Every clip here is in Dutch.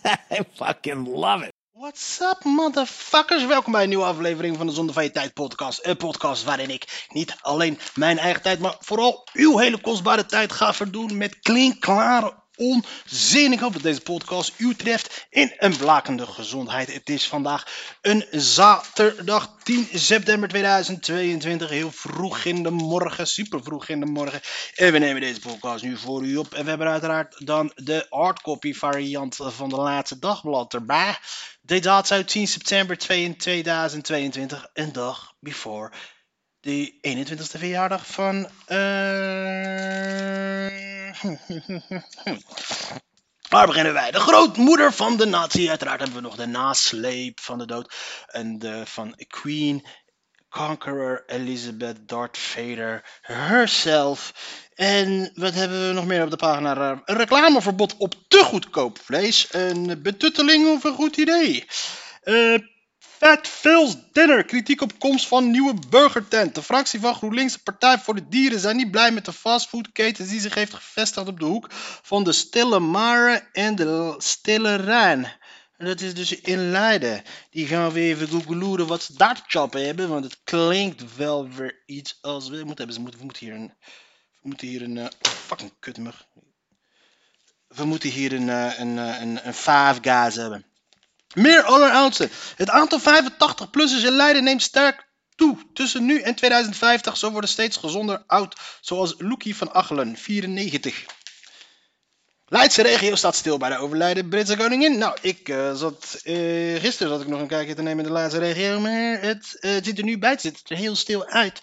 I fucking love it. What's up, motherfuckers? Welkom bij een nieuwe aflevering van de Zonder van je Tijd podcast. Een podcast waarin ik niet alleen mijn eigen tijd, maar vooral uw hele kostbare tijd ga verdoen met klinkklare onzin. Ik hoop dat deze podcast u treft in een blakende gezondheid. Het is vandaag een zaterdag 10 september 2022. Heel vroeg in de morgen, super vroeg in de morgen. En we nemen deze podcast nu voor u op. En we hebben uiteraard dan de hardcopy variant van de laatste dagblad erbij. De datum uit 10 september 2022, een dag before de 21ste verjaardag van. eh Waar beginnen wij? De grootmoeder van de natie. Uiteraard hebben we nog de nasleep van de dood. En de van Queen Conqueror Elizabeth Darth Vader herself. En wat hebben we nog meer op de pagina? Een reclameverbod op te goedkoop vlees. Een betutteling of een goed idee. Eh Fat Phil's Dinner. Kritiek op komst van nieuwe burgertent. De fractie van GroenLinks, de Partij voor de Dieren, zijn niet blij met de fastfoodketen die zich heeft gevestigd op de hoek van de Stille Mare en de Stille Rijn. En dat is dus in Leiden. Die gaan we even googloeren wat ze daar chappen hebben, want het klinkt wel weer iets als we moeten hebben. We moeten hier een, we moeten hier een, eh, fucking kutmug. We moeten hier een, eh, een, een, een guys hebben. Meer alleroudste. Het aantal 85-plussers in Leiden neemt sterk toe. Tussen nu en 2050 zo worden steeds gezonder oud. Zoals Loekie van Achelen, 94. Leidse regio staat stil bij de overlijden Britse koningin. Nou, ik eh, zat... eh, gisteren zat ik nog een kijkje te nemen in de Leidse regio. Maar het, het ziet er nu bij. Het ziet er heel stil uit.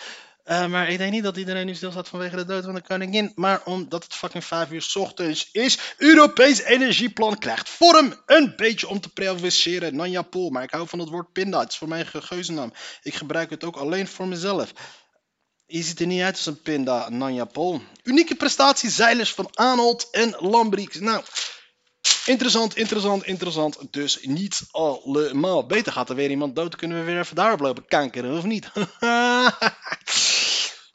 Eh, maar ik denk niet dat iedereen nu stil staat vanwege de dood van de koningin. Maar omdat het fucking 5 uur ochtends is. Europees energieplan krijgt vorm. Een beetje om te provoceren. Nanja Pol. Maar ik hou van het woord pinda. Het is voor mij een. Ik gebruik het ook alleen voor mezelf. Je ziet er niet uit als een pinda, Nanja Pol. Unieke prestatie zeilers van Arnold en Lambrieks. Nou, interessant, interessant, interessant. Dus niet allemaal. Beter gaat er weer iemand dood. Kunnen we weer even daarop lopen kankeren, of niet?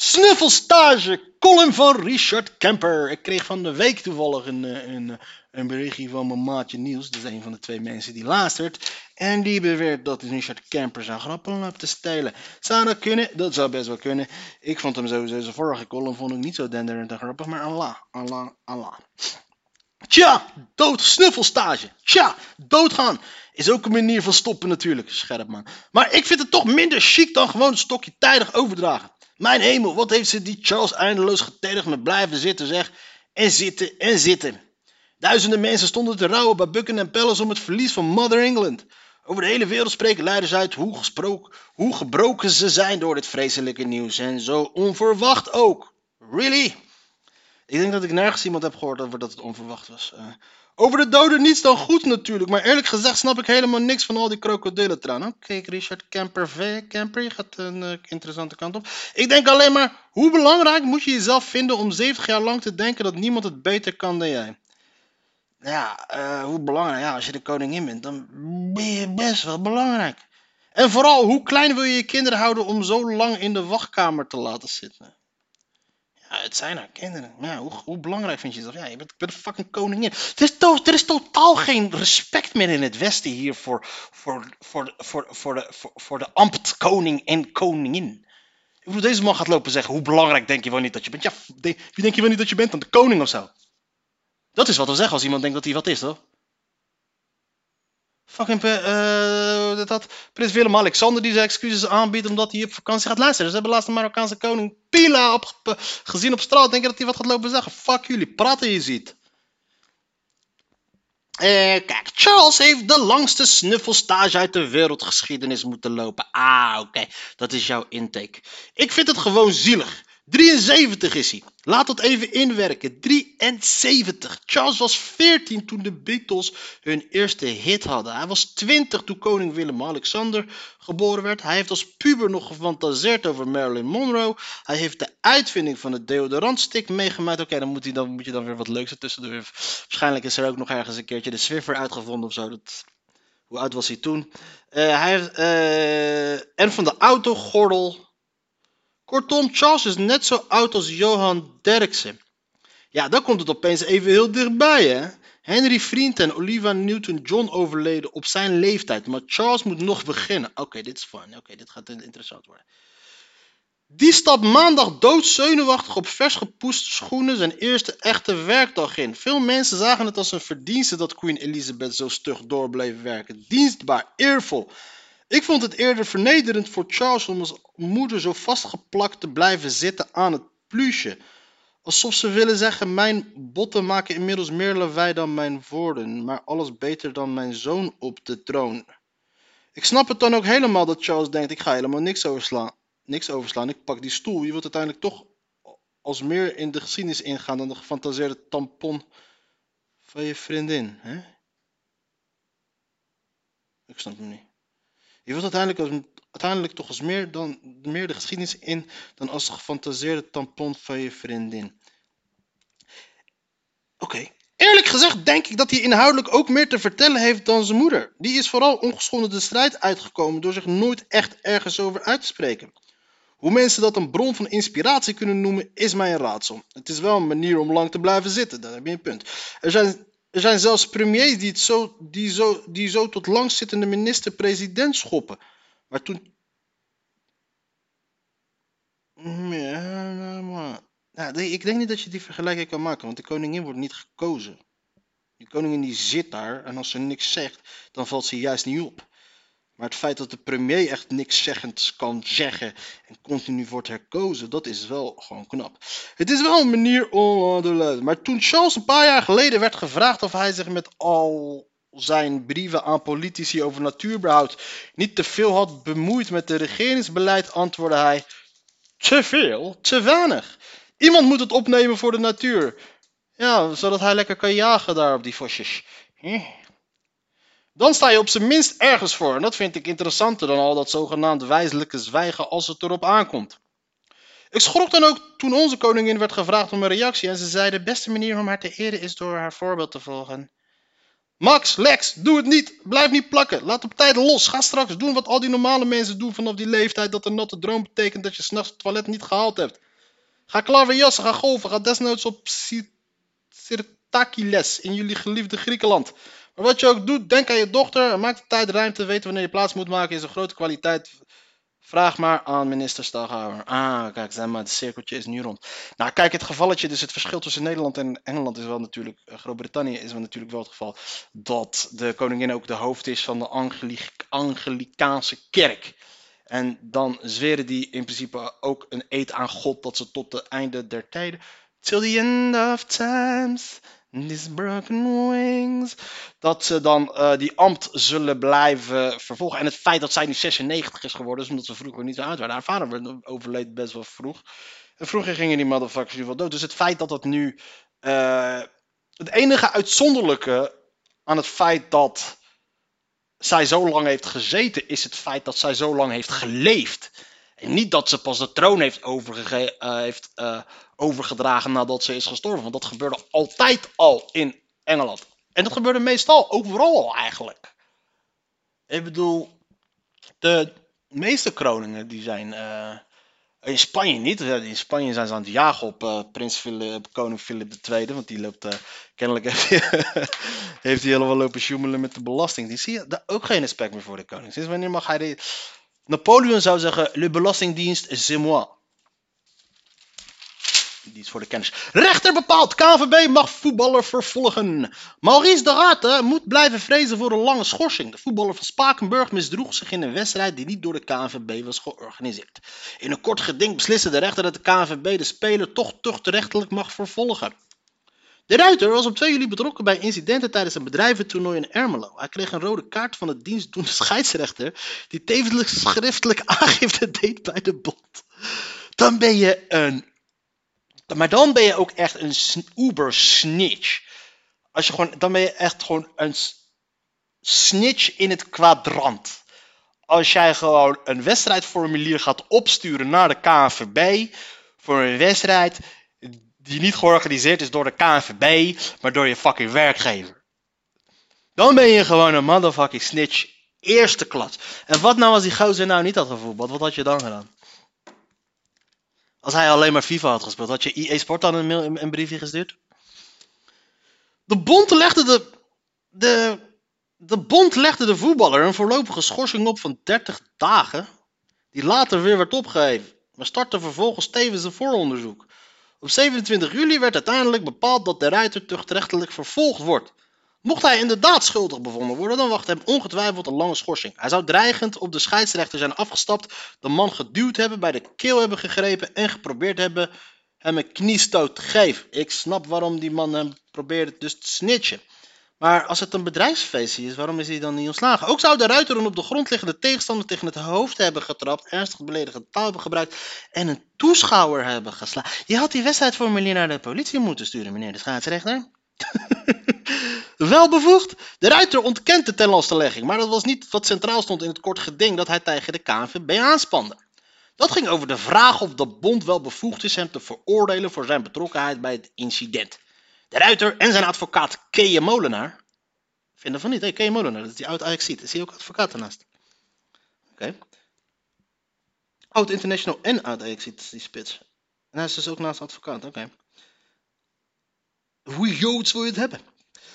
Snuffelstage. Column van Richard Kemper. Ik kreeg van de week toevallig een, eh, een, een berichtje van mijn maatje Niels. Dat is een van de twee mensen die luistert. En die beweert dat Richard Kemper zijn grappen loopt te stelen. Zou dat kunnen? Dat zou best wel kunnen. Ik vond hem sowieso zijn vorige column vond ik niet zo denderend en grappig. Maar Allah, Allah, Allah. Tja, dood, snuffelstage. Tja, doodgaan is ook een manier van stoppen natuurlijk. Scherp man. Maar ik vind het toch minder chic dan gewoon een stokje tijdig overdragen. Mijn hemel, wat heeft ze die Charles eindeloos getijdig met blijven zitten zeg. En zitten en zitten. Duizenden mensen stonden te rouwen bij Buckingham Palace om het verlies van Mother England. Over de hele wereld spreken leiders uit hoe, gesproken, hoe gebroken ze zijn door dit vreselijke nieuws. En zo onverwacht ook. Really? Ik denk dat ik nergens iemand heb gehoord over dat het onverwacht was. Eh, over de doden niets dan goed natuurlijk. Maar eerlijk gezegd snap ik helemaal niks van al die krokodillentranen. Oké, Richard Kemper V. Kemper, je gaat een eh, interessante kant op. Ik denk alleen maar, hoe belangrijk moet je jezelf vinden om 70 jaar lang te denken dat niemand het beter kan dan jij? Ja, eh, hoe belangrijk? Ja, als je de koningin bent, dan ben je best wel belangrijk. En vooral, hoe klein wil je je kinderen houden om zo lang in de wachtkamer te laten zitten? Ja, het zijn haar kinderen. Hoe, hoe belangrijk vind je jezelf? Ja, je bent, bent een fucking koningin. Er is, er is totaal geen respect meer in het Westen hier voor, voor, voor, voor, voor, de, voor, de ambt koning en koningin. Ik bedoel, deze man gaat lopen zeggen, hoe belangrijk denk je wel niet dat je bent? Ja, wie denk je wel niet dat je bent dan de koning of zo? Dat is wat we zeggen als iemand denkt dat hij wat is, toch? Fucking, eh, dat had prins Willem-Alexander die zijn excuses aanbiedt omdat hij op vakantie gaat luisteren. Ze hebben laatst de Marokkaanse koning Pila op, gezien op straat. Denken dat hij wat gaat lopen zeggen. Fuck jullie, praten je ziet. Eh, kijk, Charles heeft de langste snuffelstage uit de wereldgeschiedenis moeten lopen. Ah, oké, dat is jouw intake. Ik vind het gewoon zielig. 73 is hij. Laat dat even inwerken. 73. Charles was 14 toen de Beatles hun eerste hit hadden. Hij was 20 toen koning Willem-Alexander geboren werd. Hij heeft als puber nog gefantaseerd over Marilyn Monroe. Hij heeft de uitvinding van het deodorantstick meegemaakt. Oké, dan, moet dan moet je dan weer wat leuks ertussendoor. Waarschijnlijk is er ook nog ergens een keertje de Swiffer uitgevonden of zo. Dat, hoe oud was hij toen? Eh, hij eh, en van de autogordel Kortom, Charles is net zo oud als Johan Derksen. Ja, dan komt het opeens even heel dichtbij, hè? Henry Vriend en Olivia Newton-John overleden op zijn leeftijd, maar Charles moet nog beginnen. Oké, dit is fun. Oké, dit gaat interessant worden. Die stapt maandag doodzenuwachtig op vers gepoeste schoenen zijn eerste echte werkdag in. Veel mensen zagen het als een verdienste dat Queen Elizabeth zo stug doorbleef werken. Dienstbaar, eervol. Ik vond het eerder vernederend voor Charles om als moeder zo vastgeplakt te blijven zitten aan het pluche. Alsof ze willen zeggen: Mijn botten maken inmiddels meer lawaai dan mijn woorden, maar alles beter dan mijn zoon op de troon. Ik snap het dan ook helemaal dat Charles denkt: Ik ga helemaal niks overslaan. Niks overslaan. Ik pak die stoel. Je wilt uiteindelijk toch als meer in de geschiedenis ingaan dan de gefantaseerde tampon van je vriendin. Hè? Ik snap het niet. Je wilt uiteindelijk, toch als meer, dan, meer de geschiedenis in dan als de gefantaseerde tampon van je vriendin. Oké. Eerlijk gezegd denk ik dat hij inhoudelijk ook meer te vertellen heeft dan zijn moeder. Die is vooral ongeschonden de strijd uitgekomen door zich nooit echt ergens over uit te spreken. Hoe mensen dat een bron van inspiratie kunnen noemen, is mij een raadsel. Het is wel een manier om lang te blijven zitten, daar heb je een punt. Er zijn er zijn zelfs premiers die, zo, die, zo, die zo tot langzittende minister-president schoppen. Maar toen. Ja, ik denk niet dat je die vergelijking kan maken, want de koningin wordt niet gekozen. Die koningin die zit daar en als ze niks zegt, dan valt ze juist niet op. Maar het feit dat de premier echt niks zeggend kan zeggen en continu wordt herkozen, dat is wel gewoon knap. Het is wel een manier om te luiden. Maar toen Charles een paar jaar geleden werd gevraagd of hij zich met al zijn brieven aan politici over natuurbehoud niet te veel had bemoeid met de regeringsbeleid, antwoordde hij: Te veel, te weinig. Iemand moet het opnemen voor de natuur. Ja, zodat hij lekker kan jagen daar op die vosjes. Hm. Dan sta je op zijn minst ergens voor. En dat vind ik interessanter dan al dat zogenaamde wijzelijke zwijgen als het erop aankomt. Ik schrok dan ook toen onze koningin werd gevraagd om een reactie en ze zei de beste manier om haar te eren is door haar voorbeeld te volgen. Max, Lex, doe het niet. Blijf niet plakken. Laat op tijd los. Ga straks doen wat al die normale mensen doen vanaf die leeftijd dat een natte droom betekent dat je s'nachts het toilet niet gehaald hebt. Ga klaverjassen, ga golven, ga desnoods op Sirtakiles in jullie geliefde Griekenland. Maar wat je ook doet, denk aan je dochter. Maak de tijd ruimte. Weten wanneer je plaats moet maken is een grote kwaliteit. Vraag maar aan minister Staghouwer. Ah, kijk, zeg maar, het cirkeltje is nu rond. Nou, kijk, het gevalletje, dus het verschil tussen Nederland en Engeland is wel natuurlijk, eh, Groot-Brittannië is wel natuurlijk wel het geval dat de koningin ook de hoofd is van de Anglikaanse kerk. En dan zweren die in principe ook een eed aan God dat ze tot het einde der tijden, till the end of times, These broken wings. Dat ze dan uh, die ambt zullen blijven vervolgen. En het feit dat zij nu 96 is geworden, is omdat ze vroeger niet zo oud waren. Haar vader overleed best wel vroeg. En vroeger gingen die motherfuckers ieder geval dood. Dus het feit dat dat nu. Uh, het enige uitzonderlijke aan het feit dat zij zo lang heeft gezeten, is het feit dat zij zo lang heeft geleefd. En niet dat ze pas de troon heeft, overge uh, heeft overgedragen nadat ze is gestorven. Want dat gebeurde altijd al in Engeland. En dat gebeurde meestal overal al eigenlijk. Ik bedoel, de meeste kroningen die zijn. Uh, in Spanje niet. In Spanje zijn ze aan het jagen op uh, prins Philip, koning Philip II. Want die loopt. Uh, kennelijk heeft hij, heeft hij helemaal lopen sjoemelen met de belasting. Die zie je daar ook geen respect meer voor de koning. Sinds wanneer mag hij. De... Napoleon zou zeggen: Le belastingdienst, c'est moi. Die is voor de kennis. Rechter bepaalt, KVB mag voetballer vervolgen. Maurice de Rate moet blijven vrezen voor een lange schorsing. De voetballer van Spakenburg misdroeg zich in een wedstrijd die niet door de KVB was georganiseerd. In een kort geding besliste de rechter dat de KVB de speler toch tuchtrechtelijk mag vervolgen. De ruiter was op 2 juli betrokken bij incidenten tijdens een bedrijventoernooi in Ermelo. Hij kreeg een rode kaart van de dienstdoende scheidsrechter, die tevens schriftelijk aangifte deed bij de bond. Dan ben je een Maar dan ben je ook echt een uber snitch. Als je gewoon, dan ben je echt gewoon een snitch in het kwadrant. Als jij gewoon een wedstrijdformulier gaat opsturen naar de KNVB voor een wedstrijd die niet georganiseerd is door de KNVB, maar door je fucking werkgever. Dan ben je gewoon een motherfucking snitch eerste klas. En wat nou als die gozer nou niet had gevoetbald? Wat had je dan gedaan? Als hij alleen maar FIFA had gespeeld, had je EA Sport dan een, briefje gestuurd? De bond legde de, de, de bond legde de voetballer een voorlopige schorsing op van 30 dagen, die later weer werd opgeheven, maar startte vervolgens tevens een vooronderzoek. Op 27 juli werd uiteindelijk bepaald dat de ruiter tuchtrechtelijk vervolgd wordt. Mocht hij inderdaad schuldig bevonden worden, dan wacht hem ongetwijfeld een lange schorsing. Hij zou dreigend op de scheidsrechter zijn afgestapt, de man geduwd hebben, bij de keel hebben gegrepen en geprobeerd hebben hem een kniestoot te geven. Ik snap waarom die man hem probeerde dus te snitchen. Maar als het een bedrijfsfeestje is, waarom is hij dan niet ontslagen? Ook zou de ruiter een op de grond liggende tegenstander tegen het hoofd hebben getrapt, ernstig beledigende taal hebben gebruikt en een toeschouwer hebben geslagen. Je had die wedstrijdformulier naar de politie moeten sturen, meneer de scheidsrechter. Wel bevoegd. De ruiter ontkent de tenlastenlegging, maar dat was niet wat centraal stond in het kort geding dat hij tegen de KNVB aanspande. Dat ging over de vraag of de bond wel bevoegd is hem te veroordelen voor zijn betrokkenheid bij het incident. De ruiter en zijn advocaat Keje Molenaar vinden van niet. Hé, Keje Molenaar, dat is die oud ajax Is hij ook advocaat daarnaast? Oké. Oud international en oud ajax die spits. En hij is dus ook naast advocaat, oké. Hoe joods wil je het hebben?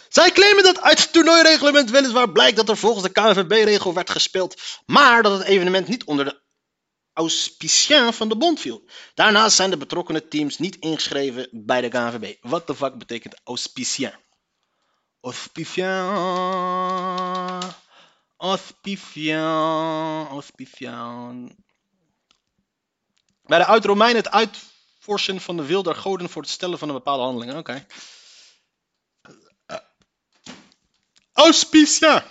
Zij claimen dat uit het toernooireglement weliswaar blijkt dat er volgens de KNVB-regel werd gespeeld, maar dat het evenement niet onder de auspicien van de bond viel. Daarnaast zijn de betrokkenen teams niet ingeschreven bij de KNVB. Wat de fuck betekent auspicien? Auspicien. Auspicien. Auspicien. Bij de uit-Romeinen het uitvorsen van de wil der goden voor het stellen van een bepaalde handeling. Oké. Auspicien.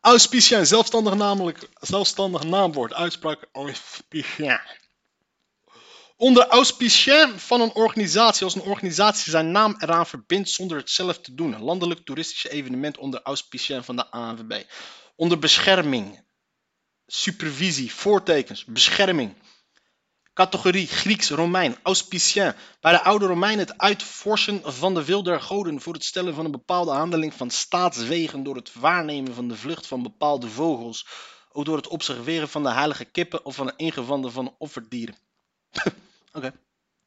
Auspicien, zelfstandig, namelijk, zelfstandig naamwoord, uitspraak auspicien. Onder auspicien van een organisatie, als een organisatie zijn naam eraan verbindt zonder het zelf te doen. Een landelijk toeristische evenement onder auspicien van de ANVB. Onder bescherming, supervisie, voortekens, bescherming. Categorie Grieks, Romein, auspicien. Bij de oude Romeinen het uitvorsen van de wil der goden voor het stellen van een bepaalde handeling van staatswegen door het waarnemen van de vlucht van bepaalde vogels. Ook door het observeren van de heilige kippen of van de ingewanden van offerdieren. Oké,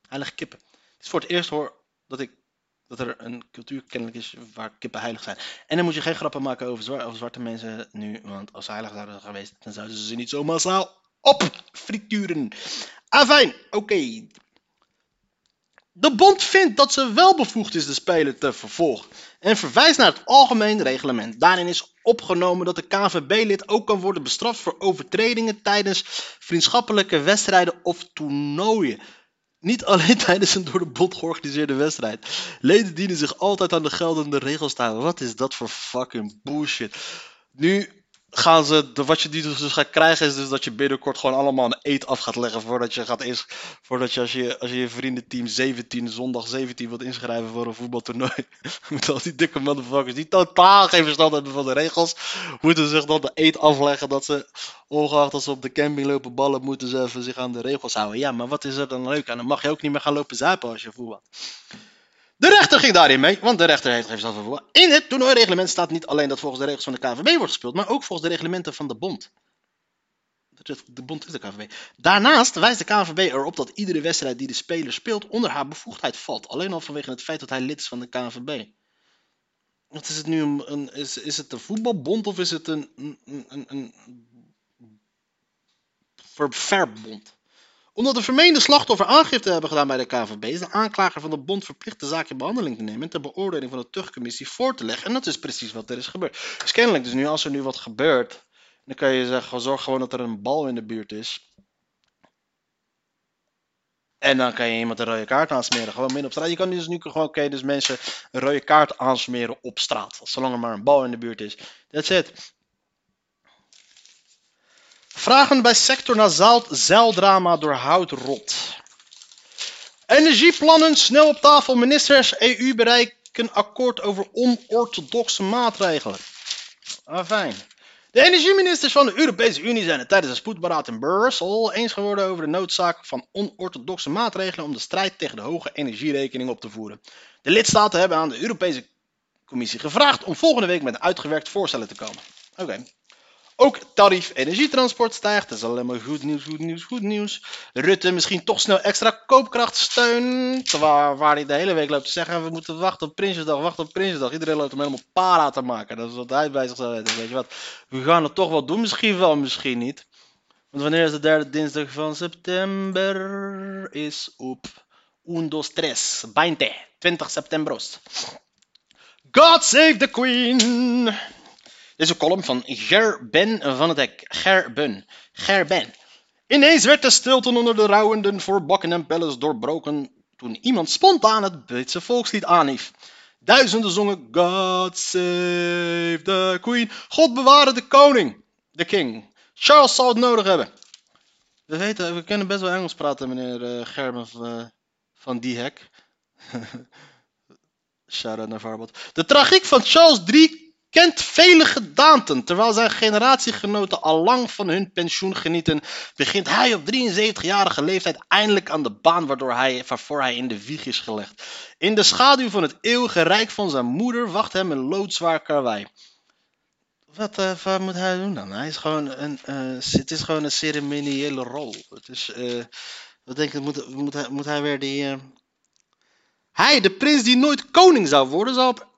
heilige kippen. Het is voor het eerst hoor dat, ik, dat er een cultuur kennelijk is waar kippen heilig zijn. En dan moet je geen grappen maken over, zwa- over zwarte mensen nu, want als ze heilig zouden geweest, dan zouden ze ze niet zo massaal op frituren. Afijn, oké. De bond vindt dat ze wel bevoegd is de speler te vervolgen en verwijst naar het algemeen reglement. Daarin is opgenomen dat de KVB-lid ook kan worden bestraft voor overtredingen tijdens vriendschappelijke wedstrijden of toernooien. Niet alleen tijdens een door de bond georganiseerde wedstrijd. Leden dienen zich altijd aan de geldende regels te houden. Wat is dat voor fucking bullshit? Nu gaan ze, de, wat je die dus gaat krijgen is dus dat je binnenkort gewoon allemaal een eet af gaat leggen voordat je gaat is, voordat je als je als je, je vriendenteam 17, zondag 17 wilt inschrijven voor een voetbaltoernooi. moeten al die dikke motherfuckers die totaal geen verstand hebben van de regels, moeten zich dan de eet afleggen dat ze, ongeacht als ze op de camping lopen ballen, moeten ze even zich aan de regels houden. Ja, maar wat is er dan leuk aan? Dan mag je ook niet meer gaan lopen zuipen als je voetbalt. De rechter ging daarin mee, want de rechter heeft zelf voetbal. In het toernooireglement staat niet alleen dat volgens de regels van de KVB wordt gespeeld, maar ook volgens de reglementen van de bond. De bond is de KVB. Daarnaast wijst de KVB erop dat iedere wedstrijd die de speler speelt onder haar bevoegdheid valt. Alleen al vanwege het feit dat hij lid is van de KVB. Wat is het nu? Een, is, is het een voetbalbond of is het een, een, een, een ver- verbond? Omdat de vermeende slachtoffer aangifte hebben gedaan bij de KVB, is de aanklager van de bond verplicht de zaak in behandeling te nemen en ter beoordeling van de tuchtcommissie voor te leggen. En dat is precies wat er is gebeurd. Dus kennelijk, dus nu als er nu wat gebeurt, dan kan je zeggen, zorg gewoon dat er een bal in de buurt is. En dan kan je iemand een rode kaart aansmeren, gewoon midden op straat. Je kan dus nu gewoon, oké, dus mensen een rode kaart aansmeren op straat. Zolang er maar een bal in de buurt is. That's it. Vragen bij sector zeil- zeildrama door houtrot. Energieplannen snel op tafel. Ministers EU bereiken akkoord over onorthodoxe maatregelen. Ah, fijn. De energieministers van de Europese Unie zijn het tijdens een spoedberaad in Brussel eens geworden over de noodzaak van onorthodoxe maatregelen om de strijd tegen de hoge energierekening op te voeren. De lidstaten hebben aan de Europese Commissie gevraagd om volgende week met uitgewerkt voorstellen te komen. Oké. Ook tarief energietransport stijgt. Dat is alleen maar goed nieuws, goed nieuws, goed nieuws. Rutte misschien toch snel extra koopkrachtsteun. Terwijl waar hij de hele week loopt te zeggen, we moeten wachten op Prinsjesdag, wachten op Prinsjesdag. Iedereen loopt hem helemaal para te maken. Dat is wat hij bij zich zou weten. Weet je wat, we gaan het toch wel doen. Misschien wel, misschien niet. Want wanneer is de derde dinsdag van september? Is op 1, 2, 3, 20, 20 september. God save the Queen! Dit is een column van Gerben van het Hek. Gerben. Gerben. Ineens werd de stilte onder de rouwenden voor Buckingham Palace doorbroken toen iemand spontaan het Britse volkslied aanhief. Duizenden zongen God save the Queen. God beware de koning. De king. Charles zou het nodig hebben. We weten, we kunnen best wel Engels praten, meneer uh, Gerben van, uh, van die hek. Shout-out naar Varbot. De tragiek van Charles III kent vele gedaanten. Terwijl zijn generatiegenoten al lang van hun pensioen genieten, begint hij op 73-jarige leeftijd eindelijk aan de baan waardoor hij, waarvoor hij in de wieg is gelegd. In de schaduw van het eeuwige rijk van zijn moeder wacht hem een loodzwaar karwei. Wat, uh, wat moet hij doen dan? Hij is gewoon een, uh, het is gewoon een ceremoniële rol. Het is, uh, wat denk je, moet, moet, hij, moet hij weer die... Hij, de prins die nooit koning zou worden, zou op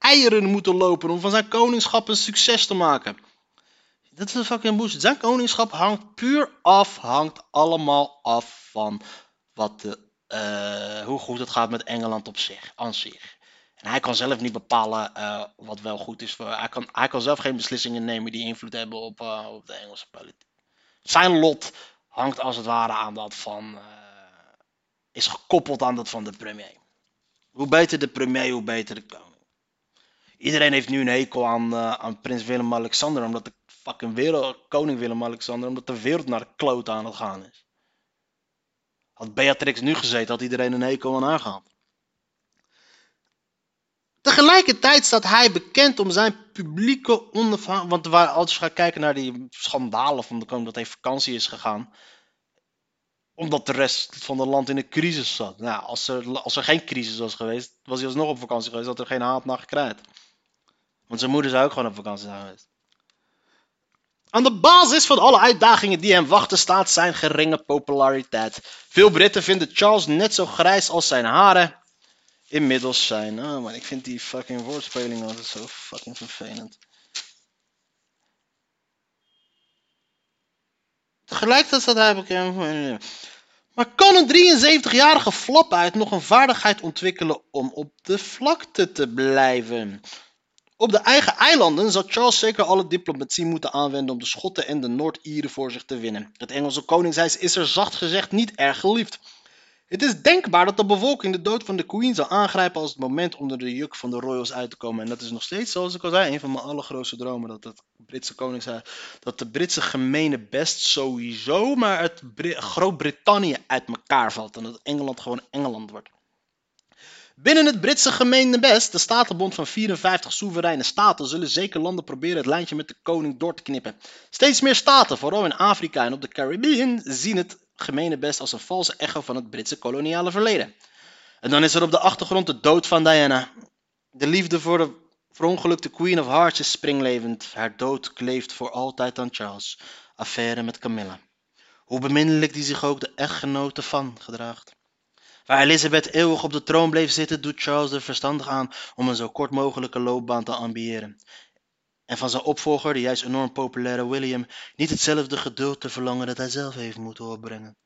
eieren moeten lopen om van zijn koningschap een succes te maken. Dat is een fucking bullshit. Zijn koningschap hangt puur af, hangt allemaal af van wat de, uh, hoe goed het gaat met Engeland op zich, aan zich. En hij kan zelf niet bepalen uh, wat wel goed is voor. Hij kan, hij kan zelf geen beslissingen nemen die invloed hebben op, uh, op de Engelse politiek. Zijn lot hangt als het ware aan dat van. is gekoppeld aan dat van de premier. Hoe beter de premier, hoe beter de koning. Iedereen heeft nu een hekel aan, uh, aan prins Willem-Alexander. Omdat de fucking wereld, koning Willem-Alexander. Omdat de wereld naar de kloot aan het gaan is. Had Beatrix nu gezeten, had iedereen een hekel aan haar gehad. Tegelijkertijd staat hij bekend om zijn publieke onafhankelijkheid. Want als je gaat kijken naar die schandalen van de koning dat hij vakantie is gegaan. Omdat de rest van het land in een crisis zat. Nou, als er, als er geen crisis was geweest, was hij alsnog op vakantie geweest, had er geen haat naar gekregen. Want zijn moeder zou ook gewoon op vakantie zijn. Aan de basis van alle uitdagingen die hem wachten staat zijn geringe populariteit. Veel Britten vinden Charles net zo grijs als zijn haren inmiddels zijn. Oh man, ik vind die fucking woordspeling altijd zo fucking vervelend. Tegelijkertijd staat hij bekend. Maar kan een 73-jarige flap uit nog een vaardigheid ontwikkelen om op de vlakte te blijven? Op de eigen eilanden zal Charles zeker alle diplomatie moeten aanwenden om de Schotten en de Noord-Ieren voor zich te winnen. Het Engelse koningshuis is er zacht gezegd niet erg geliefd. Het is denkbaar dat de bevolking de dood van de Queen zal aangrijpen als het moment onder de juk van de royals uit te komen. En dat is nog steeds, zoals ik al zei, een van mijn allergrootste dromen. Dat het Britse koningshuis, dat de Britse gemene best sowieso, maar het Groot-Brittannië uit elkaar valt. En dat Engeland gewoon Engeland wordt. Binnen het Britse gemeentebest, de Statenbond van 54 soevereine staten, zullen zeker landen proberen het lijntje met de koning door te knippen. Steeds meer staten, vooral in Afrika en op de Caribbean, zien het gemeenebest als een valse echo van het Britse koloniale verleden. En dan is er op de achtergrond de dood van Diana. De liefde voor de verongelukte Queen of Hearts is springlevend. Haar dood kleeft voor altijd aan Charles. Affaire met Camilla. Hoe beminnelijk die zich ook de echtgenote van gedraagt. Waar Elizabeth eeuwig op de troon bleef zitten, doet Charles er verstandig aan om een zo kort mogelijke loopbaan te ambiëren. En van zijn opvolger, de juist enorm populaire William, niet hetzelfde geduld te verlangen dat hij zelf heeft moeten opbrengen.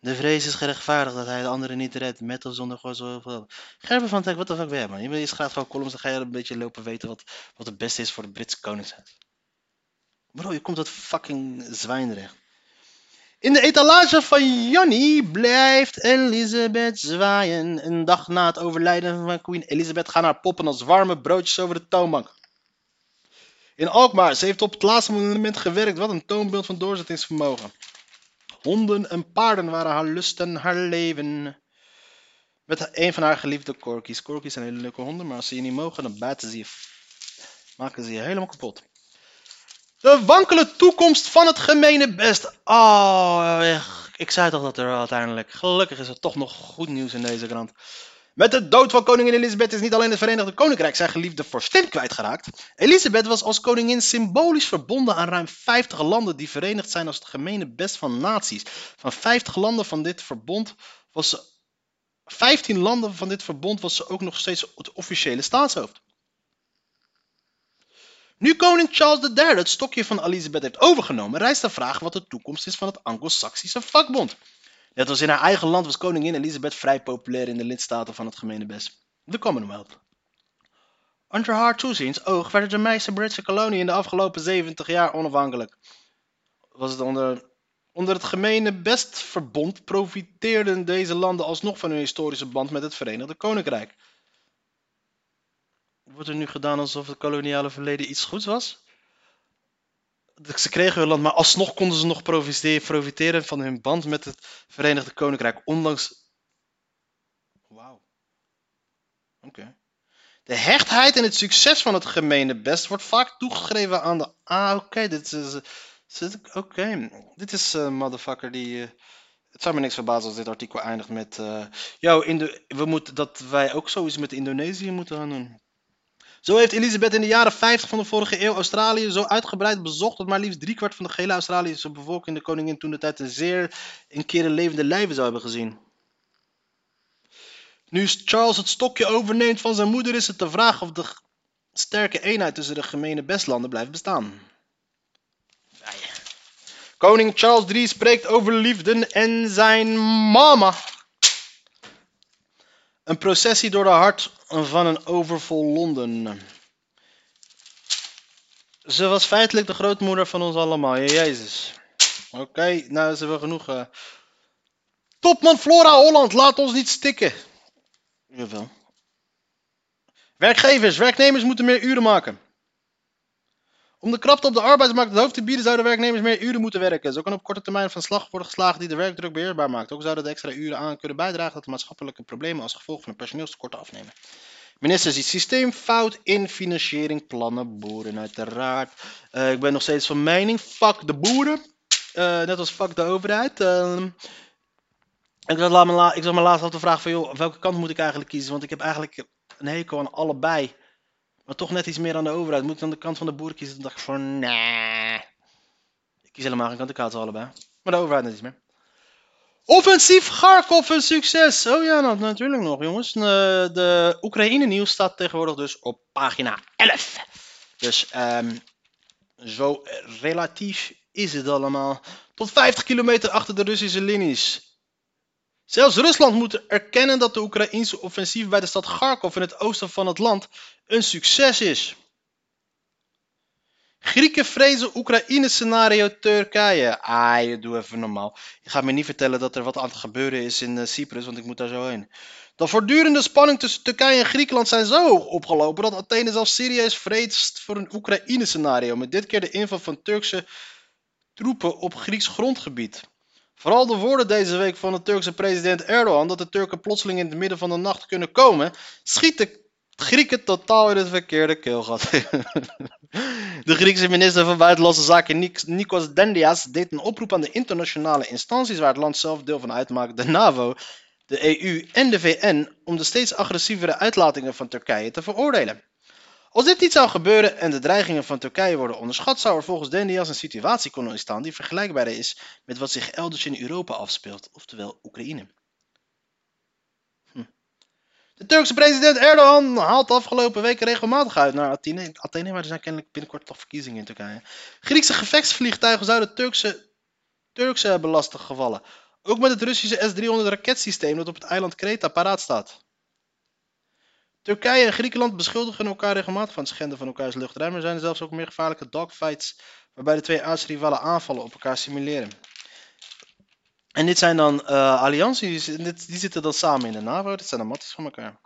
De vrees is gerechtvaardigd dat hij de anderen niet redt, met of zonder God. Gerben van Tek, wat de fuck ben je man? Je schrijft gewoon columns, dan ga je een beetje lopen weten wat, wat het beste is voor het Britse koningshuis. Bro, je komt dat fucking zwijnrecht. In de etalage van Janny blijft Elisabeth zwaaien. Een dag na het overlijden van Queen Elizabeth gaan haar poppen als warme broodjes over de toonbank. In Alkmaar, ze heeft op het laatste moment gewerkt. Wat een toonbeeld van doorzettingsvermogen. honden en paarden waren haar lust en haar leven. Met een van haar geliefde corgis. Corgis zijn hele leuke honden, maar als ze je niet mogen, dan bijten ze je. Maken ze je helemaal kapot. De wankele toekomst van het gemene best. Oh, ik zei toch dat er uiteindelijk. Gelukkig is er toch nog goed nieuws in deze krant. Met de dood van koningin Elisabeth is niet alleen het Verenigd Koninkrijk zijn geliefde vorstin kwijtgeraakt. Elisabeth was als koningin symbolisch verbonden aan ruim 50 landen die verenigd zijn als het gemene best van naties. Van 50 landen van dit verbond was ze 15 landen van dit verbond was ze ook nog steeds het officiële staatshoofd. Nu koning Charles III het stokje van Elisabeth heeft overgenomen, rijst de vraag wat de toekomst is van het Anglo-Saxische vakbond. Net als in haar eigen land was koningin Elisabeth vrij populair in de lidstaten van het gemeenebest, de Commonwealth. Onder haar toeziens oog werden de meeste Britse koloniën in de afgelopen 70 jaar onafhankelijk. Was het onder, onder het gemene bestverbond profiteerden deze landen alsnog van hun historische band met het Verenigde Koninkrijk. Wordt er nu gedaan alsof het koloniale verleden iets goeds was? Ze kregen hun land, maar alsnog konden ze nog profiteren van hun band met het Verenigde Koninkrijk, ondanks. Wauw. Oké. De hechtheid en het succes van het gemene best wordt vaak toegeschreven aan de. Ah, oké, dit is. Oké, dit is uh, motherfucker die. Uh, het zou me niks verbazen als dit artikel eindigt met. Uh, yo, we moeten dat wij ook zoiets met Indonesië moeten gaan doen. Zo heeft Elisabeth in de jaren 50 van de vorige eeuw Australië zo uitgebreid bezocht dat maar liefst driekwart van de gehele Australische bevolking de koningin toen de tijd een zeer een keer een levende lijven zou hebben gezien. Nu Charles het stokje overneemt van zijn moeder is het de vraag of de sterke eenheid tussen de gemene bestlanden blijft bestaan. Koning Charles III spreekt over liefde en zijn mama. Een processie door de hart van een overvol Londen. Ze was feitelijk de grootmoeder van ons allemaal. Jezus. Oké, nou is er wel genoeg. Uh... Topman Flora Holland, laat ons niet stikken. Jawel. Werkgevers, werknemers moeten meer uren maken. Om de krapte op de arbeidsmarkt het hoofd te bieden, zouden werknemers meer uren moeten werken. Zo kan op korte termijn van slag worden geslagen die de werkdruk beheersbaar maakt. Ook zouden de extra uren aan kunnen bijdragen dat de maatschappelijke problemen als gevolg van een personeelstekort afnemen. Minister ziet systeemfout in financiering, plannen, boeren uiteraard. Uh, ik ben nog steeds van mening, fuck de boeren. Uh, net als fuck de overheid. Uh, ik, zat me ik me laatst af te vragen van, joh, welke kant moet ik eigenlijk kiezen? Want ik heb eigenlijk een hekel aan allebei. Maar toch net iets meer aan de overheid. Moet ik aan de kant van de boeren kiezen? Dan dacht ik van, nee. Ik kies helemaal geen kant, ik haal ze allebei. Maar de overheid net iets meer. Offensief Kharkov een succes. Oh ja, nou, natuurlijk nog jongens. Eh, de Oekraïne nieuws staat tegenwoordig dus op pagina 11. Dus um, zo relatief is het allemaal. Tot 50 kilometer achter de Russische linies. Zelfs Rusland moet erkennen dat de Oekraïnse offensief bij de stad Kharkov in het oosten van het land een succes is. Grieken vrezen Oekraïne-scenario Turkije. Ah, je doe even normaal. Je gaat me niet vertellen dat er wat aan het gebeuren is in uh, Cyprus, want ik moet daar zo heen. De voortdurende spanning tussen Turkije en Griekenland zijn zo hoog opgelopen dat Athene zelfs serieus vreest voor een Oekraïne-scenario. Met dit keer de inval van Turkse troepen op Grieks grondgebied. Vooral de woorden deze week van de Turkse president Erdogan dat de Turken plotseling in het midden van de nacht kunnen komen, schieten Grieken totaal in het verkeerde keelgat. de Griekse minister van Buitenlandse Zaken Nikos Dendias deed een oproep aan de internationale instanties waar het land zelf deel van uitmaakt, de NAVO, de EU en de VN, om de steeds agressievere uitlatingen van Turkije te veroordelen. Als dit niet zou gebeuren en de dreigingen van Turkije worden onderschat, zou er volgens Dendias een situatie kunnen ontstaan die vergelijkbaar is met wat zich elders in Europa afspeelt, oftewel Oekraïne. De Turkse president Erdogan haalt de afgelopen weken regelmatig uit naar Athene, Athene maar er zijn kennelijk binnenkort toch verkiezingen in Turkije. Griekse gevechtsvliegtuigen zouden Turkse, Turkse hebben lastiggevallen. Ook met het Russische S-300 raketsysteem dat op het eiland Kreta paraat staat. Turkije en Griekenland beschuldigen elkaar regelmatig van het schenden van elkaars luchtruim. Er zijn zelfs ook meer gevaarlijke dogfights waarbij de twee aardsrivalen aanvallen op elkaar simuleren. En dit zijn dan uh, allianties, die zitten dan samen in de NAVO. Dit zijn dan matties van elkaar.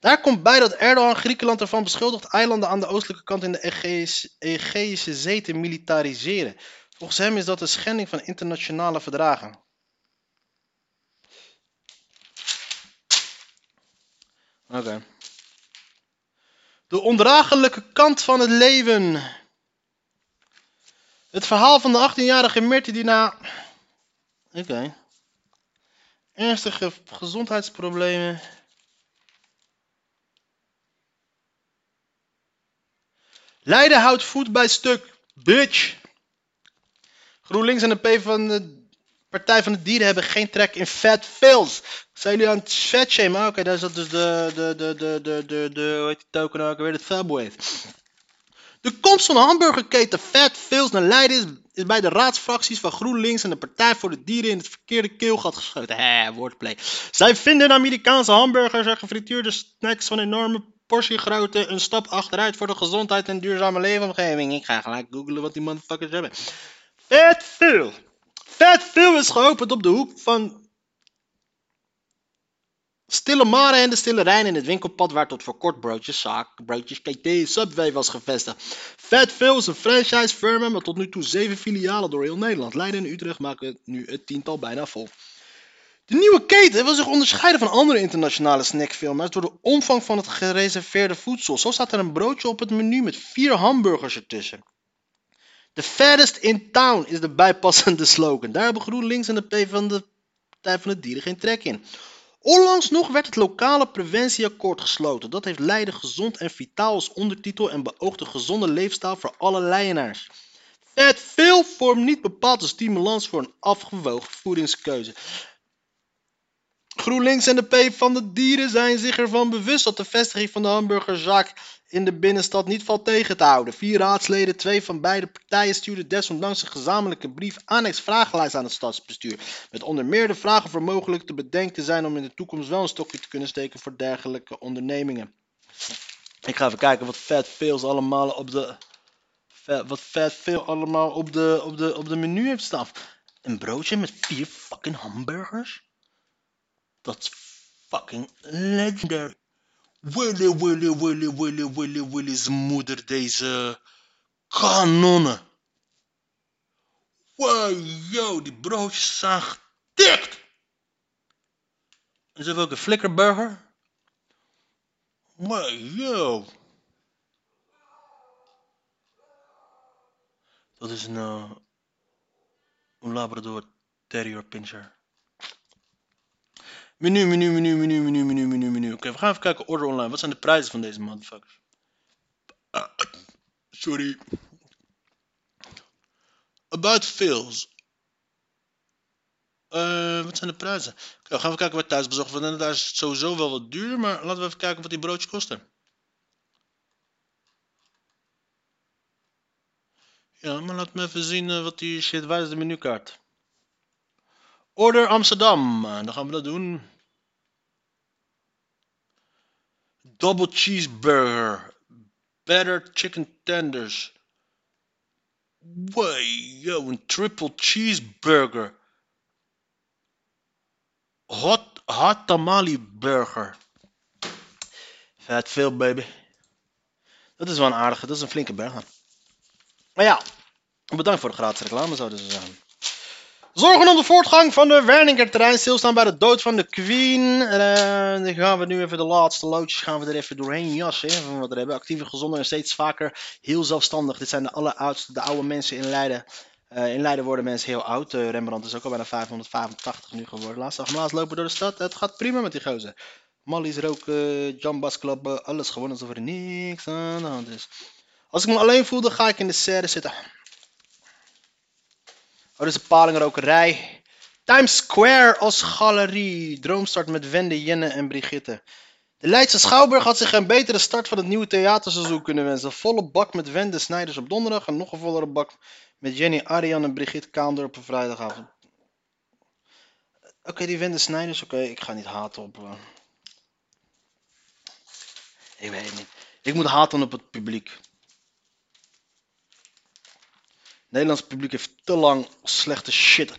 Daar komt bij dat Erdogan Griekenland ervan beschuldigt eilanden aan de oostelijke kant in de Egeïsche, Zee te militariseren. Volgens hem is dat een schending van internationale verdragen. Oké. De ondraaglijke kant van het leven. Het verhaal van de 18-jarige Mirti die na... Oké. Ernstige gezondheidsproblemen... Leiden houdt voet bij stuk. Bitch. GroenLinks en de P van de Partij van de Dieren hebben geen trek in fat fills. Zijn jullie aan het fat shamen? Oké, daar is dat dus de, de, de, de, de, de, de, hoe heet die token ook weer, de Subway. De komst van de hamburgerketen Fat Fills naar Leiden is, bij de raadsfracties van GroenLinks en de Partij voor de Dieren in het verkeerde keelgat geschoten. Hé, woordplay. Zij vinden de Amerikaanse hamburgers en gefrituurde snacks van enorme portiegrootte een stap achteruit voor de gezondheid en duurzame leefomgeving. Ik ga gelijk googlen wat die motherfuckers hebben. Fat Phil. Fat Phil is geopend op de hoek van Stille Mare en de Stille Rijn in het winkelpad waar tot voor kort broodjes, zaak, broodjes, KT, Subway was gevestigd. Fat is een franchise firma met tot nu toe zeven filialen door heel Nederland. Leiden en Utrecht maken nu het tiental bijna vol. De nieuwe keten wil zich onderscheiden van andere internationale snackfirma's door de omvang van het gereserveerde voedsel. Zo staat er een broodje op het menu met vier hamburgers ertussen. The fattest in town is de bijpassende slogan. Daar hebben GroenLinks en de P van de Partij van de Dieren geen trek in. Onlangs nog werd het lokale preventieakkoord gesloten. Dat heeft Leiden gezond en vitaal als ondertitel en beoogt een gezonde leefstijl voor alle Leidenaars. Vet veel vormt niet bepaald een stimulans voor een afgewogen voedingskeuze. GroenLinks en de P van de Dieren zijn zich ervan bewust dat de vestiging van de hamburgerzaak in de binnenstad niet valt tegen te houden. Vier raadsleden, twee van beide partijen, stuurden desondanks een gezamenlijke brief annex vragenlijst aan het stadsbestuur. Met onder meer de vragen of mogelijk te bedenken zijn om in de toekomst wel een stokje te kunnen steken voor dergelijke ondernemingen. Ik ga even kijken wat Fat Fails allemaal op de. Wat Fat Fail allemaal op de, op, de, op de menu heeft staan. Een broodje met vier fucking hamburgers? Dat is fucking legendary. Willy, Willy, Willy, Willy, Willy, Willy's moeder deze kanonnen. Wow, die broodjes zijn gedikt. En ze ook een flikkerburger. Wow, yo. Dat is een, uh, een Labrador Terrier Pinscher. Menu, menu, menu, menu, menu, menu, menu, menu. Oké, we gaan even kijken. Order online. Wat zijn de prijzen van deze motherfuckers? Ah, sorry. About Fills. Uh, wat zijn de prijzen? Oké, we gaan even kijken wat thuisbezorgd wordt. Daar is sowieso wel wat duur, maar laten we even kijken wat die broodjes kosten. Ja, maar laat me even zien uh, wat die shit, waar is de menukaart? Order Amsterdam. Dan gaan we dat doen. Double cheeseburger. Better chicken tenders. Way, een triple cheeseburger. Hot, hot tamale burger. Vet veel, baby. Dat is wel een aardige, dat is een flinke burger. Maar ja, bedankt voor de gratis reclame, zouden ze zeggen. Zorgen om de voortgang van de Werninger-terrein. Stilstaan bij de dood van de Queen. Uh, dan gaan we nu even de laatste loodjes gaan we er even doorheen jassen. Van wat we hebben. Actieve, gezonder en steeds vaker heel zelfstandig. Dit zijn de alleroudste, de oude mensen in Leiden. Uh, in Leiden worden mensen heel oud. Uh, Rembrandt is ook al bijna 585 nu geworden. Laatste dag lopen door de stad. Het gaat prima met die gozer. Mallies roken, jambas klappen, alles gewoon alsof er niks aan de hand is. Als ik me alleen voel, dan ga ik in de serre zitten. Oh, is een palingrokerij. Times Square als galerie. Droomstart met Wende, Jenne en Brigitte. De Leidse Schouwburg had zich een betere start van het nieuwe theaterseizoen kunnen wensen. Volle bak met Wende Snijders op donderdag en nog een vollere bak met Jenny Ariane en Brigitte Kaandor op een vrijdagavond. Oké, die Wende Snijders, oké, ik ga niet haten op... Uh... Ik weet het niet. Ik moet haten op het publiek. Nederlands publiek heeft te lang slechte shit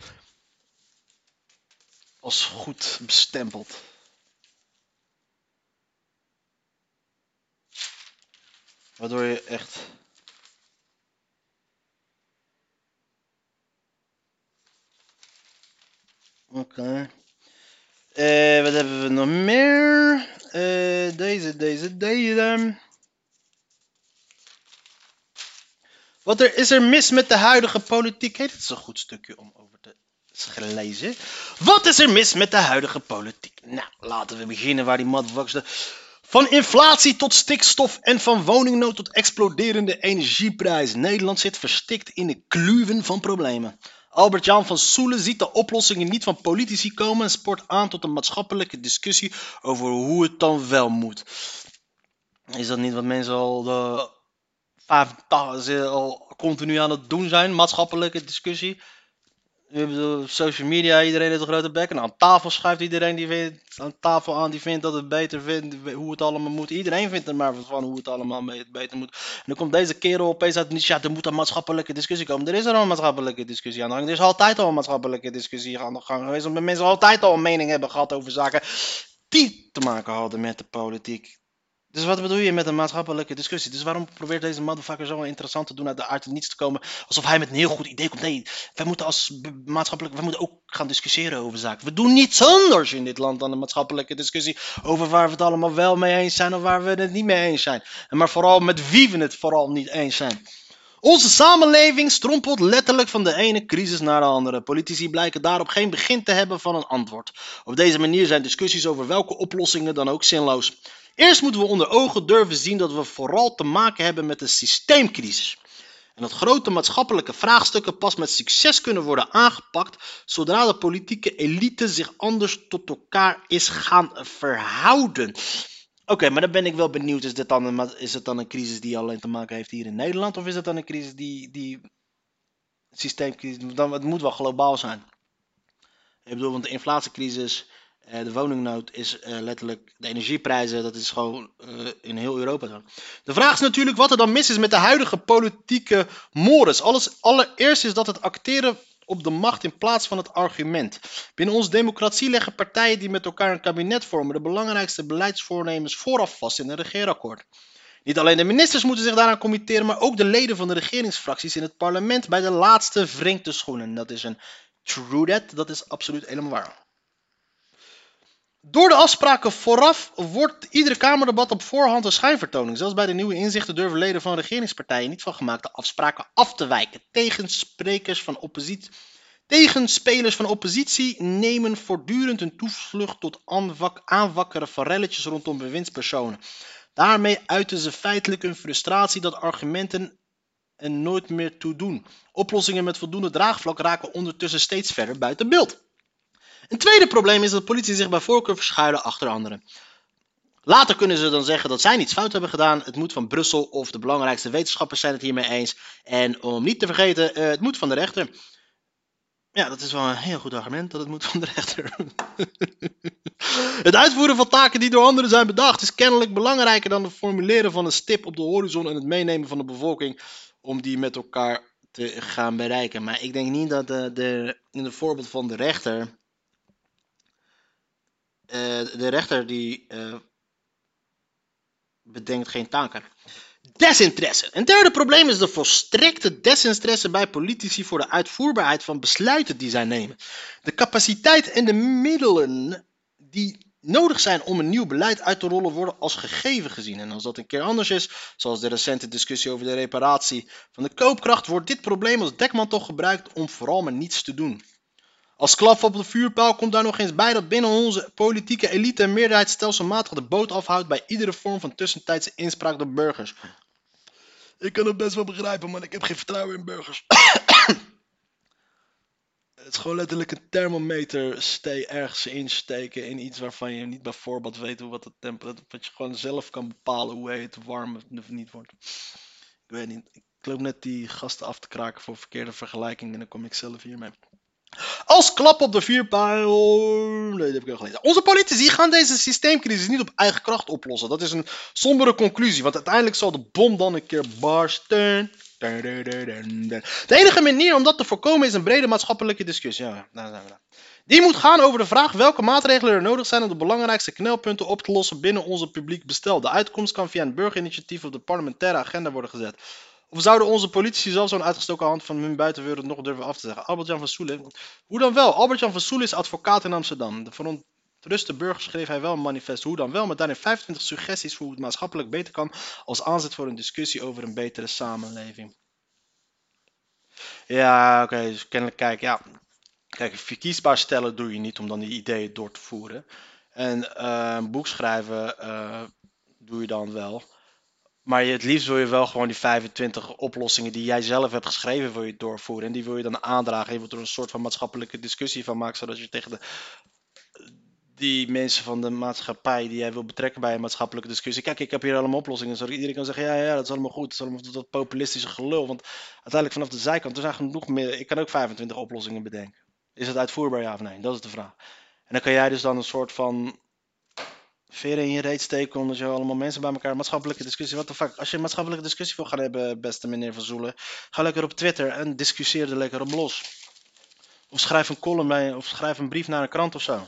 als goed bestempeld. Waardoor je echt. Oké. Okay. Wat hebben we nog meer? Uh, deze, deze, deze. Wat er, is er mis met de huidige politiek? Hey, dit is een goed stukje om over te lezen. Wat is er mis met de huidige politiek? Nou, laten we beginnen waar die motherfuckers... de- Van inflatie tot stikstof en van woningnood tot exploderende energieprijzen. Nederland zit verstikt in de kluwen van problemen. Albert-Jan van Soelen ziet de oplossingen niet van politici komen en sport aan tot een maatschappelijke discussie over hoe het dan wel moet. Is dat niet wat mensen al de 85 ze al continu aan het doen zijn? Maatschappelijke discussie. We hebben social media, iedereen heeft een grote bek. En aan tafel schuift iedereen die vindt, aan tafel aan die vindt dat het beter vindt, hoe het allemaal moet. Iedereen vindt er maar van hoe het allemaal beter moet. En dan komt deze kerel opeens uit ja, er moet een maatschappelijke discussie komen. Er is er al een maatschappelijke discussie aan de gang. Er is altijd al een maatschappelijke discussie aan de gang geweest. Omdat mensen altijd al een mening hebben gehad over zaken die te maken hadden met de politiek. Dus wat bedoel je met een maatschappelijke discussie? Dus waarom probeert deze motherfucker zo interessant te doen uit de uit het niets te komen? Alsof hij met een heel goed idee komt. Nee, wij moeten als maatschappelijk, wij moeten ook gaan discussiëren over zaken. We doen niets anders in dit land dan een maatschappelijke discussie over waar we het allemaal wel mee eens zijn of waar we het niet mee eens zijn. En maar vooral met wie we het vooral niet eens zijn. Onze samenleving strompelt letterlijk van de ene crisis naar de andere. Politici blijken daarop geen begin te hebben van een antwoord. Op deze manier zijn discussies over welke oplossingen dan ook zinloos. Eerst moeten we onder ogen durven zien dat we vooral te maken hebben met een systeemcrisis. En dat grote maatschappelijke vraagstukken pas met succes kunnen worden aangepakt zodra de politieke elite zich anders tot elkaar is gaan verhouden. Oké, maar dan ben ik wel benieuwd. Is, dit dan een, is het dan een crisis die alleen te maken heeft hier in Nederland? Of is het dan een crisis die. die systeemcrisis. Dan, het moet wel globaal zijn. Ik bedoel, want de inflatiecrisis, eh, de woningnood is eh, letterlijk. De energieprijzen, dat is gewoon eh, in heel Europa zo. De vraag is natuurlijk wat er dan mis is met de huidige politieke mores. Alles, allereerst is dat het acteren op de macht in plaats van het argument. Binnen onze democratie leggen partijen die met elkaar een kabinet vormen de belangrijkste beleidsvoornemens vooraf vast in een regeerakkoord. Niet alleen de ministers moeten zich daaraan committeren, maar ook de leden van de regeringsfracties in het parlement bij de laatste wringt de schoenen. Dat is een true that, dat is absoluut helemaal waar. Door de afspraken vooraf wordt iedere Kamerdebat op voorhand een schijnvertoning. Zelfs bij de nieuwe inzichten durven leden van regeringspartijen niet van gemaakte afspraken af te wijken. Tegensprekers van oppositie. Tegenspelers van oppositie nemen voortdurend een toevlucht tot aanwak- aanwakkeren van relletjes rondom bewindspersonen. Daarmee uiten ze feitelijk hun frustratie dat argumenten er nooit meer toe doen. Oplossingen met voldoende draagvlak raken ondertussen steeds verder buiten beeld. Een tweede probleem is dat politie zich bij voorkeur verschuilen achter anderen. Later kunnen ze dan zeggen dat zij niets fout hebben gedaan. Het moet van Brussel of de belangrijkste wetenschappers zijn het hiermee eens. En om niet te vergeten, eh, het moet van de rechter. Ja, dat is wel een heel goed argument dat het moet van de rechter. het uitvoeren van taken die door anderen zijn bedacht is kennelijk belangrijker dan het formuleren van een stip op de horizon en het meenemen van de bevolking om die met elkaar te gaan bereiken. Maar ik denk niet dat de, de, in het voorbeeld van de rechter, eh, de rechter die eh, bedenkt geen taken. Desinteresse. Een derde probleem is de volstrekte desinteresse bij politici voor de uitvoerbaarheid van besluiten die zij nemen. De capaciteit en de middelen die nodig zijn om een nieuw beleid uit te rollen worden als gegeven gezien. En als dat een keer anders is, zoals de recente discussie over de reparatie van de koopkracht, wordt dit probleem als dekmantel gebruikt om vooral maar niets te doen. Als klap op de vuurpijl komt daar nog eens bij dat binnen onze politieke elite een meerderheid stelselmatig de boot afhoudt bij iedere vorm van tussentijdse inspraak door burgers. Ik kan het best wel begrijpen, maar ik heb geen vertrouwen in burgers. Het is gewoon letterlijk een thermometer ste ergens insteken in iets waarvan je niet bij voorbaat weet hoe wat de temperatuur, wat je gewoon zelf kan bepalen hoe het warm of niet wordt. Ik weet niet. Ik loop net die gasten af te kraken voor verkeerde vergelijking en dan kom ik zelf hiermee. Als klap op de vierpijl. Nee, heb ik al gelezen. Onze politici gaan deze systeemcrisis niet op eigen kracht oplossen. Dat is een sombere conclusie, want uiteindelijk zal de bom dan een keer barsten. De enige manier om dat te voorkomen is een brede maatschappelijke discussie. Ja, daar zijn we dan. Die moet gaan over de vraag welke maatregelen er nodig zijn om de belangrijkste knelpunten op te lossen binnen onze publiek bestel. De uitkomst kan via een burgerinitiatief op de parlementaire agenda worden gezet. Of zouden onze politici zelf zo'n uitgestoken hand van hun buitenwereld nog durven af te zeggen? Albert-Jan van Soelen. Hoe dan wel? Albert-Jan van Soelen is advocaat in Amsterdam. De verontruste burger schreef hij wel een manifest. Hoe dan wel? Met daarin 25 suggesties voor hoe het maatschappelijk beter kan. Als aanzet voor een discussie over een betere samenleving. Ja, oké. dus kennelijk, kijk, ja. Kijk, verkiesbaar stellen doe je niet om dan die ideeën door te voeren. En een boek schrijven eh, doe je dan wel. Maar je, het liefst wil je wel gewoon die 25 oplossingen die jij zelf hebt geschreven, wil je doorvoeren. En die wil je dan aandragen. Je wilt er een soort van maatschappelijke discussie van maken, zodat je tegen de, die mensen van de maatschappij die jij wil betrekken bij een maatschappelijke discussie. Kijk, ik heb hier allemaal oplossingen. Zodat iedereen kan zeggen, ja, ja, dat is allemaal goed. Dat is allemaal dat populistische gelul. Want uiteindelijk vanaf de zijkant, er zijn genoeg meer. Ik kan ook 25 oplossingen bedenken. Is het uitvoerbaar, ja of nee? Dat is de vraag. En dan kan jij dus dan een soort van veren in je reet omdat je allemaal mensen bij elkaar maatschappelijke discussie. Wat de fuck? Als je een maatschappelijke discussie wil gaan hebben, beste meneer Van Zoelen, ga lekker op Twitter en discussieer er lekker op los. Of schrijf een column bij, of schrijf een brief naar een krant of zo.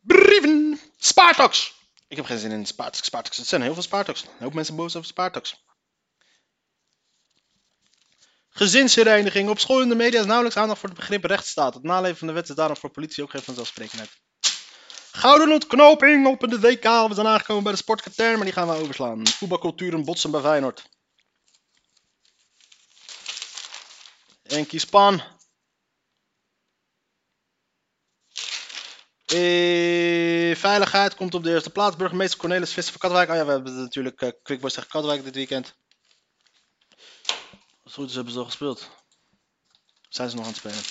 Brieven! Spartax! Ik heb geen zin in Spartax. Spartax. Het zijn heel veel Spartax. Een hoop mensen boos over Spartax. Gezinshereniging. Op school in de media is nauwelijks aandacht voor het begrip rechtsstaat. Het naleven van de wet is daarom voor politie ook geen vanzelfsprekendheid. Gouden ontknoping op de WK. We zijn aangekomen bij de sportkatern, maar die gaan we overslaan. Voetbalculturen botsen bij Feyenoord. Enkie Span. Eh, veiligheid komt op de eerste plaats. Burgemeester Cornelis Visser van Katwijk. Oh ja, we hebben natuurlijk uh, Quick Boys tegen Katwijk dit weekend. Als goed is hebben ze al gespeeld. Zijn ze nog aan het spelen?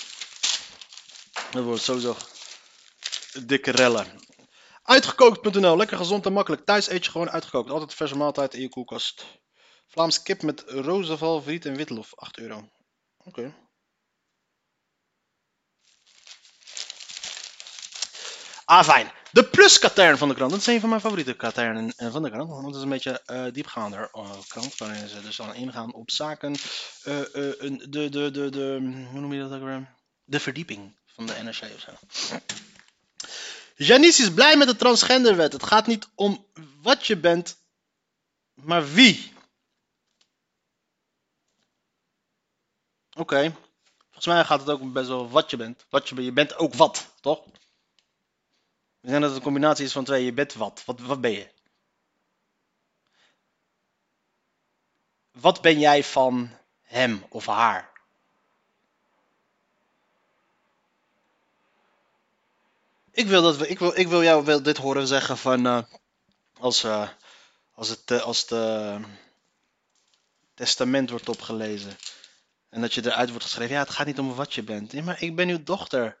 Dat wordt sowieso dikke rellen. Uitgekookt.nl. Lekker gezond en makkelijk. Thuis eet je gewoon uitgekookt. Altijd verse maaltijd in je koelkast. Vlaams kip met rozenval, friet en witlof. 8 euro. Oké. Ah, fijn. De pluskatern van de krant. Dat is een van mijn favoriete katernen eh, van de krant. Want het is een beetje uh, diepgaander uh, krant. Waarin ze dus dan ingaan op zaken. De, de, de, de, hoe noem je dat? De verdieping van de NRC of zo. Janice is blij met de transgenderwet. Het gaat niet om wat je bent, maar wie. Oké. Volgens mij gaat het ook best wel wat je bent. Wat je, bent. je bent ook wat, toch? We zeggen dat het een combinatie is van twee. Je bent wat. Wat, wat ben je? Wat ben jij van hem of haar? Ik wil, dat ik wil, ik wil jou wel dit horen zeggen van uh, als, uh, als het uh, als de testament wordt opgelezen en dat je eruit wordt geschreven, ja, het gaat niet om wat je bent. Maar ik ben uw dochter.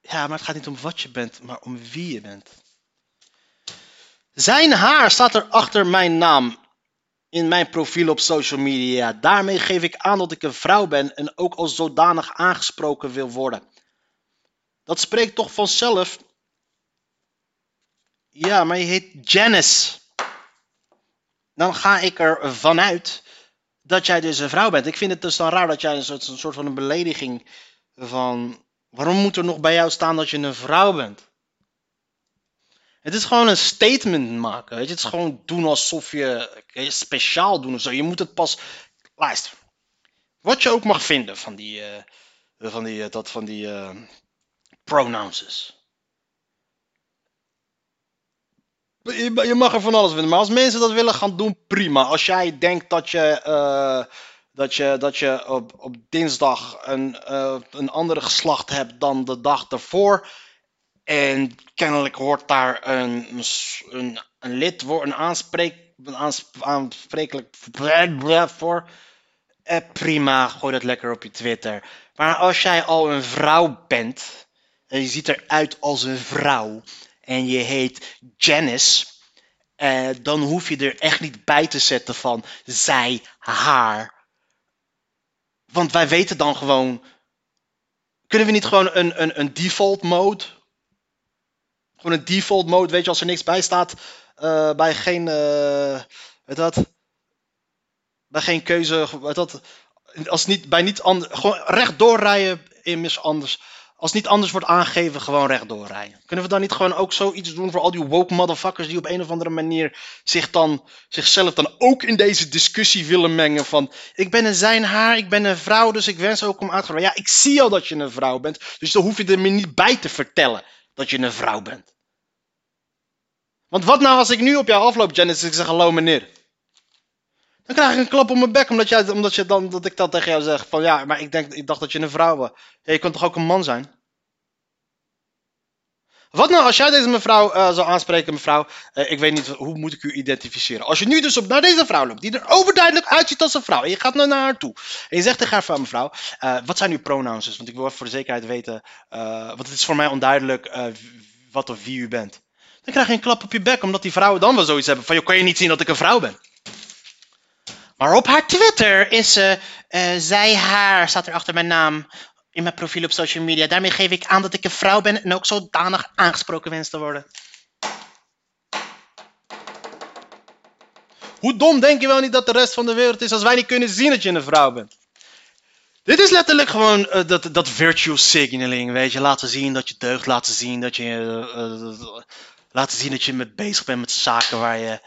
Ja, maar het gaat niet om wat je bent, maar om wie je bent. Zijn haar staat er achter mijn naam in mijn profiel op social media. Daarmee geef ik aan dat ik een vrouw ben en ook als zodanig aangesproken wil worden. Dat spreekt toch vanzelf. Ja, maar je heet Janice. Dan ga ik er vanuit dat jij dus een vrouw bent. Ik vind het dus dan raar dat jij een soort, een soort van een belediging van... Waarom moet er nog bij jou staan dat je een vrouw bent? Het is gewoon een statement maken. Weet je? Het is gewoon doen alsof je speciaal doen of zo. Je moet het pas. Luister. Wat je ook mag vinden van die. Uh, van die, uh, dat van die. Pronouns. Je, mag er van alles vinden, maar als mensen dat willen gaan doen, prima. Als jij denkt dat je, uh, dat je, dat je op, op dinsdag een, uh, een andere geslacht hebt dan de dag daarvoor. En kennelijk hoort daar een, een, een lidwoord, een, aanspreek, een aansprekelijk voor. Eh, prima, gooi dat lekker op je Twitter. Maar als jij al een vrouw bent en je ziet eruit als een vrouw en je heet Janice, eh, dan hoef je er echt niet bij te zetten van zij, haar. Want wij weten dan gewoon. Kunnen we niet gewoon een, een, een default mode? Gewoon een default mode, weet je, als er niks bij staat, uh, bij geen. Uh, dat? Bij geen keuze, weet dat? Als niet, bij niet anders. Gewoon rechtdoor rijden, immers anders Als niet anders wordt aangegeven, gewoon rechtdoor rijden. Kunnen we dan niet gewoon ook zoiets doen voor al die woke motherfuckers die op een of andere manier zich dan, zichzelf dan ook in deze discussie willen mengen van ik ben een zijn haar, ik ben een vrouw, dus ik wens ook om uitgebreid. Ja, ik zie al dat je een vrouw bent, dus dan hoef je er me niet bij te vertellen dat je een vrouw bent. Want wat nou als ik nu op jou afloop, Janice, en ik zeg hallo meneer? Dan krijg ik een klap op mijn bek omdat, jij, omdat je dan, dat ik dat tegen jou zeg. Van ja, maar ik, denk, ik dacht dat je een vrouw was. Je kunt toch ook een man zijn? Wat nou als jij deze mevrouw uh, zou aanspreken, mevrouw, uh, ik weet niet, hoe moet ik u identificeren? Als je nu dus op naar deze vrouw loopt, die er overduidelijk uitziet als een vrouw, en je gaat naar haar toe, en je zegt tegen haar van, mevrouw, uh, wat zijn uw pronouns? Want ik wil voor de zekerheid weten, want het is voor mij onduidelijk wat of wie u bent. Dan krijg je een klap op je bek, omdat die vrouwen dan wel zoiets hebben van, joh, kan je niet zien dat ik een vrouw ben? Maar op haar Twitter is ze, uh, zij, haar, staat er achter mijn naam in mijn profiel op social media. Daarmee geef ik aan dat ik een vrouw ben en ook zodanig aangesproken wens te worden. Hoe dom denk je wel niet dat de rest van de wereld is als wij niet kunnen zien dat je een vrouw bent? Dit is letterlijk gewoon uh, dat, dat virtue signaling, weet je. Laten zien dat je deugt, laten zien dat je... Uh, laten zien dat je met bezig bent met zaken waar je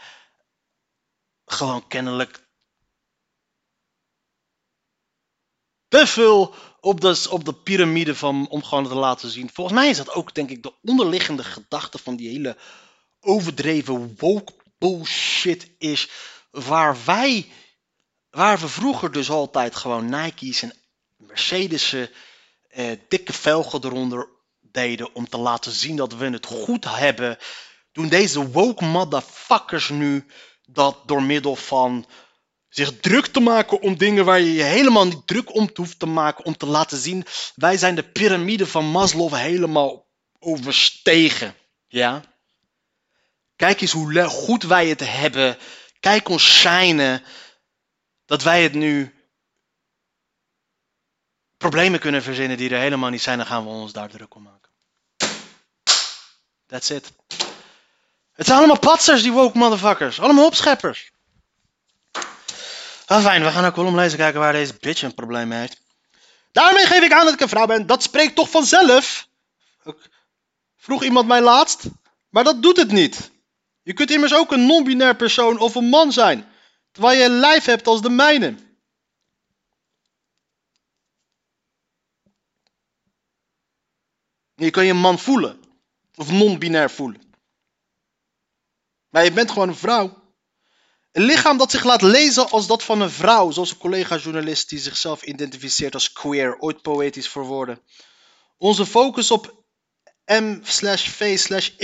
gewoon kennelijk te veel op de, op de piramide van om gewoon te laten zien. Volgens mij is dat ook, denk ik, de onderliggende gedachte van die hele overdreven woke bullshit is. Waar wij, waar we vroeger dus altijd gewoon Nike's en Mercedes'en, eh, dikke velgen eronder deden om te laten zien dat we het goed hebben. Doen deze woke motherfuckers nu dat door middel van zich druk te maken om dingen waar je je helemaal niet druk om hoeft te maken. Om te laten zien, wij zijn de piramide van Maslow helemaal overstegen. Ja? Kijk eens hoe goed wij het hebben. Kijk ons schijnen. Dat wij het nu problemen kunnen verzinnen die er helemaal niet zijn. Dan gaan we ons daar druk om maken. That's it. Het zijn allemaal patsers, die woke motherfuckers. Allemaal opscheppers. Ah, fijn, we gaan ook wel omlezen kijken waar deze bitch een probleem heeft. Daarmee geef ik aan dat ik een vrouw ben. Dat spreekt toch vanzelf? Vroeg iemand mij laatst. Maar dat doet het niet. Je kunt immers ook een non-binair persoon of een man zijn. Terwijl je een lijf hebt als de mijne. Je kan je man voelen. Of non-binair voelen. Maar je bent gewoon een vrouw. Een lichaam dat zich laat lezen als dat van een vrouw, zoals een collega-journalist die zichzelf identificeert als queer, ooit poëtisch verwoorden. Onze focus op M V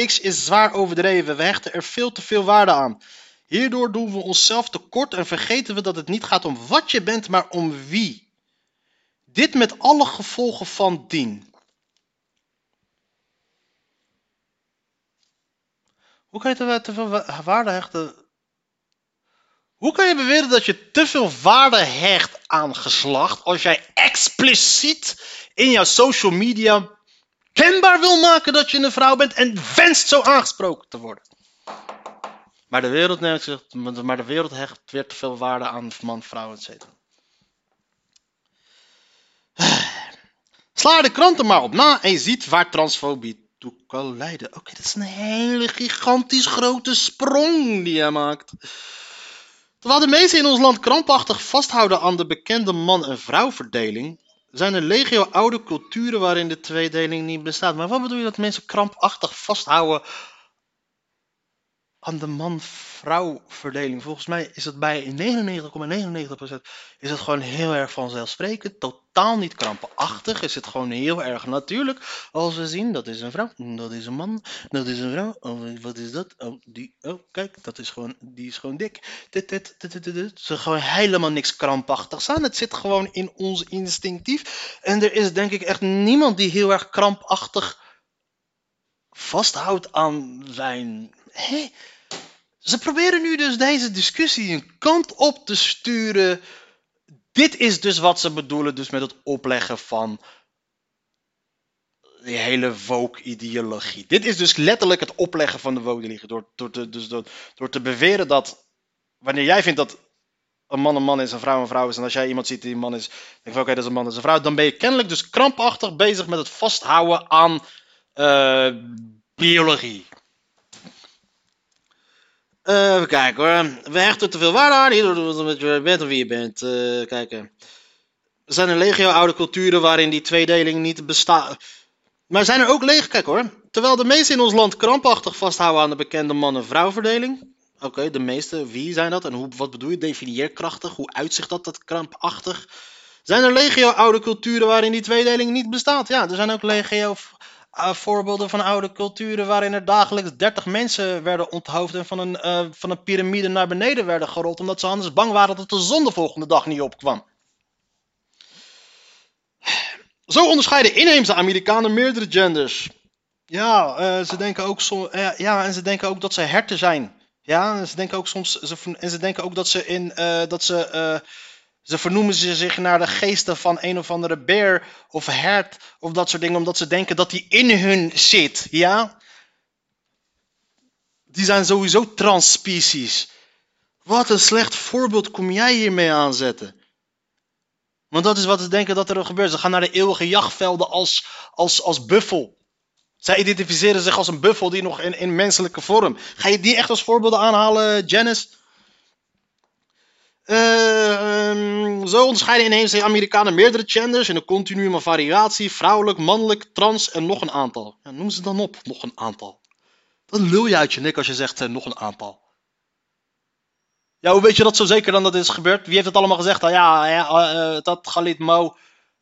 X is zwaar overdreven. We hechten er veel te veel waarde aan. Hierdoor doen we onszelf tekort en vergeten we dat het niet gaat om wat je bent, maar om wie. Dit met alle gevolgen van dien. Hoe kan je te veel waarde hechten hoe kan je beweren dat je te veel waarde hecht aan geslacht als jij expliciet in jouw social media kenbaar wil maken dat je een vrouw bent en wenst zo aangesproken te worden? Maar de wereld, nee, maar de wereld hecht weer te veel waarde aan man, vrouw, etc. Sla de kranten maar op na en je ziet waar transfobie toe kan leiden. Oké, dat is een hele gigantisch grote sprong die hij maakt. Terwijl de meesten in ons land krampachtig vasthouden aan de bekende man- en vrouwverdeling, zijn er legio oude culturen waarin de tweedeling niet bestaat. Maar wat bedoel je dat mensen krampachtig vasthouden aan de man-vrouw verdeling. Volgens mij is het bij 99,99% is het gewoon heel erg vanzelfsprekend. Totaal niet krampenachtig. Is het gewoon heel erg natuurlijk. Als we zien, dat is een vrouw, dat is een man, dat is een vrouw. Oh, wat is dat? Oh, die, oh kijk, dat is gewoon, die is gewoon dik. Dit, dit, is gewoon helemaal niks krampachtigs aan. Het zit gewoon in ons instinctief. En er is denk ik echt niemand die heel erg krampachtig vasthoudt aan zijn Hé, ze proberen nu dus deze discussie een kant op te sturen. Dit is dus wat ze bedoelen dus met het opleggen van die hele woke-ideologie. Dit is dus letterlijk het opleggen van de woke-ideologie. Door, door, te, dus door, te beweren dat wanneer jij vindt dat een man een man is, een vrouw een vrouw is. En als jij iemand ziet die een man is, denk oké, dat is een man, dat is vrouw. Dan ben je kennelijk dus krampachtig bezig met het vasthouden aan eh, biologie. Eh, even kijken hoor. We hechten te veel waarde aan. Je bent of wie je bent. Eh, kijken. Er zijn een legio oude culturen waarin die tweedeling niet bestaat. Maar zijn er ook lege... Kijk hoor. Terwijl de meesten in ons land krampachtig vasthouden aan de bekende man-en-vrouw verdeling. Oké, de meeste. Wie zijn dat? En hoe, wat bedoel je? Definieer krachtig. Hoe uitzicht dat, dat krampachtig? Zijn er legio oude culturen waarin die tweedeling niet bestaat? Ja, er zijn ook legio uh, voorbeelden van oude culturen waarin er dagelijks 30 mensen werden onthoofd en van een, uh, van een piramide naar beneden werden gerold, omdat ze anders bang waren dat de zon de volgende dag niet opkwam. Zo onderscheiden inheemse Amerikanen meerdere genders. Ja, uh, ze denken ook som, ja, en ze denken ook dat ze herten zijn. Ja, en ze denken ook soms, ze, en ze denken ook dat ze in, dat ze ze vernoemen ze zich naar de geesten van een of andere beer of hert of dat soort dingen, omdat ze denken dat die in hun zit. Ja? Die zijn sowieso transspecies. Wat een slecht voorbeeld kom jij hiermee aanzetten. Want dat is wat ze denken dat er gebeurt. Ze gaan naar de eeuwige jachtvelden als, als, als buffel. Zij identificeren zich als een buffel die nog in, in menselijke vorm. Ga je die echt als voorbeelden aanhalen, Janice? Uh, zo onderscheiden ineens de Amerikanen meerdere genders in een continuum van variatie, vrouwelijk, mannelijk, trans en nog een aantal. Ja, noem ze dan op, nog een aantal. Dan lul je uit je nek als je zegt uh, nog een aantal. Ja, hoe weet je dat zo zeker dan dat dit is gebeurd? Wie heeft het allemaal gezegd? Ah, ja, ja uh, dat Galit Mo,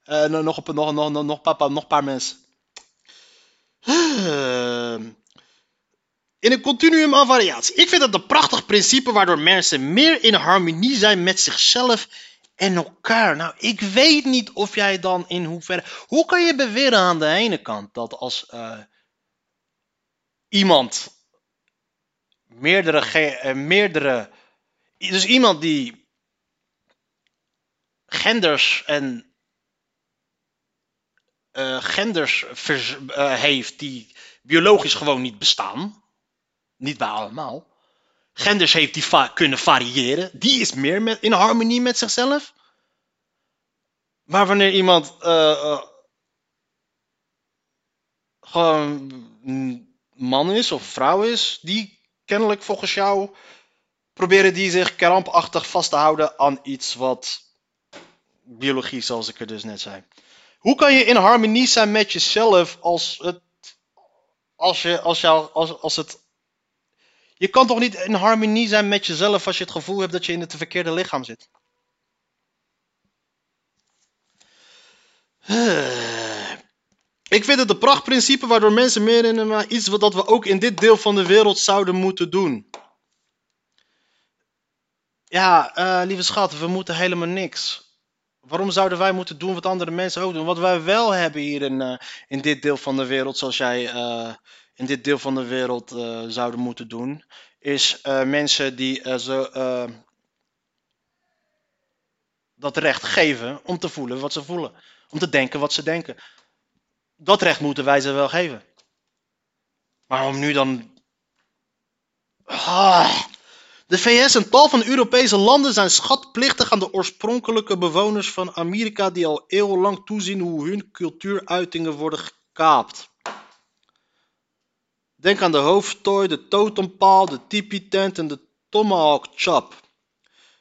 nog, nog, nog, nog, nog, papa, nog een paar mensen. In een continuum aan variatie. Ik vind dat een prachtig principe waardoor mensen meer in harmonie zijn met zichzelf en elkaar. Nou, ik weet niet of jij dan in hoeverre. Hoe kan je beweren aan de ene kant dat als uh, iemand meerdere, uh, meerdere. Dus iemand die genders en uh, genders heeft die biologisch gewoon niet bestaan. Niet bij allemaal. Genders heeft die kunnen variëren. Die is meer in harmonie met zichzelf. Maar wanneer iemand uh, gewoon man is of vrouw is, die kennelijk volgens jou proberen die zich krampachtig vast te houden aan iets wat biologie, zoals ik er dus net zei. Hoe kan je in harmonie zijn met jezelf als het, als je, als jou, als, als het je kan toch niet in harmonie zijn met jezelf als je het gevoel hebt dat je in het verkeerde lichaam zit? Ik vind het een prachtprincipe waardoor mensen meer in een, iets wat we ook in dit deel van de wereld zouden moeten doen. Ja, uh, lieve schat, we moeten helemaal niks. Waarom zouden wij moeten doen wat andere mensen ook doen? Wat wij wel hebben hier in, uh, in dit deel van de wereld, zoals jij uh, in dit deel van de wereld uh, zouden moeten doen, is uh, mensen die uh, zo, dat recht geven om te voelen wat ze voelen, om te denken wat ze denken. Dat recht moeten wij ze wel geven. Maar om nu dan. Ah. De VS en tal van Europese landen zijn schatplichtig aan de oorspronkelijke bewoners van Amerika die al eeuwenlang toezien hoe hun cultuuruitingen worden gekaapt. Denk aan de hoofdtooi, de totempaal, de tipi-tent en de tomahawk chop.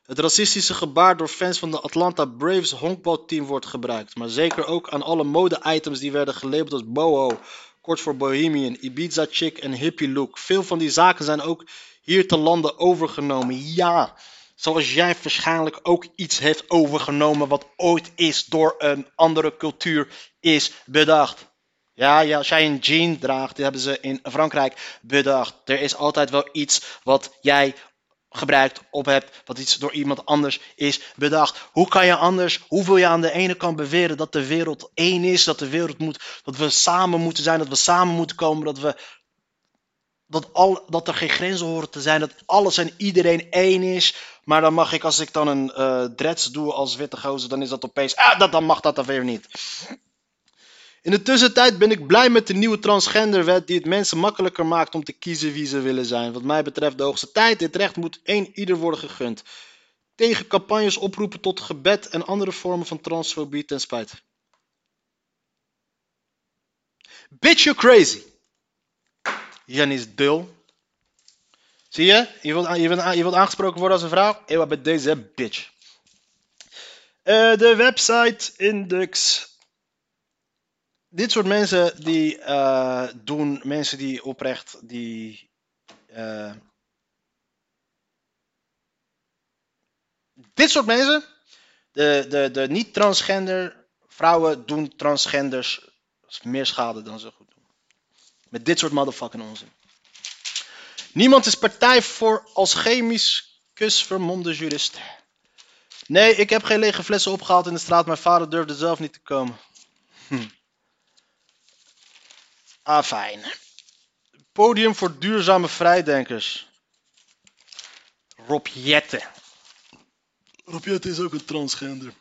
Het racistische gebaar door fans van de Atlanta Braves honkbalteam wordt gebruikt, maar zeker ook aan alle mode-items die werden gelabeld als boho, kort voor bohemian, Ibiza chic en hippie look. Veel van die zaken zijn ook hier te landen overgenomen. Ja, zoals jij waarschijnlijk ook iets heeft overgenomen wat ooit is door een andere cultuur is bedacht. Ja, als jij een jean draagt, die hebben ze in Frankrijk bedacht. Er is altijd wel iets wat jij gebruikt, op hebt, wat iets door iemand anders is bedacht. Hoe kan je anders, hoe wil je aan de ene kant beweren dat de wereld één is, dat de wereld moet, dat we samen moeten zijn, dat we samen moeten komen, dat we dat, al, dat er geen grenzen horen te zijn, dat alles en iedereen één is. Maar dan mag ik, als ik dan een uh, dreads doe als witte gozer, dan is dat opeens, ah, dat, dan mag dat dan weer niet. In de tussentijd ben ik blij met de nieuwe transgenderwet die het mensen makkelijker maakt om te kiezen wie ze willen zijn. Wat mij betreft de hoogste tijd, dit recht moet één ieder worden gegund. tegen campagnes oproepen tot gebed en andere vormen van transfobie ten spijt. Bitch, you crazy. Janis Dul. Zie je? Je wilt, je, wilt, je wilt aangesproken worden als een vrouw? Ewa bij deze bitch. Eh, de website index. Dit soort mensen die eh, doen, mensen die oprecht, die. eh, dit soort mensen, de, de, de niet-transgender vrouwen doen transgenders meer schade dan ze goed doen. Met dit soort motherfucking onzin. Niemand is partij voor als chemisch jurist. Nee, ik heb geen lege flessen opgehaald in de straat. Mijn vader durfde zelf niet te komen. Hm. Ah, fijn. Podium voor duurzame vrijdenkers. Rob Jette. Rob Jette is ook een transgender.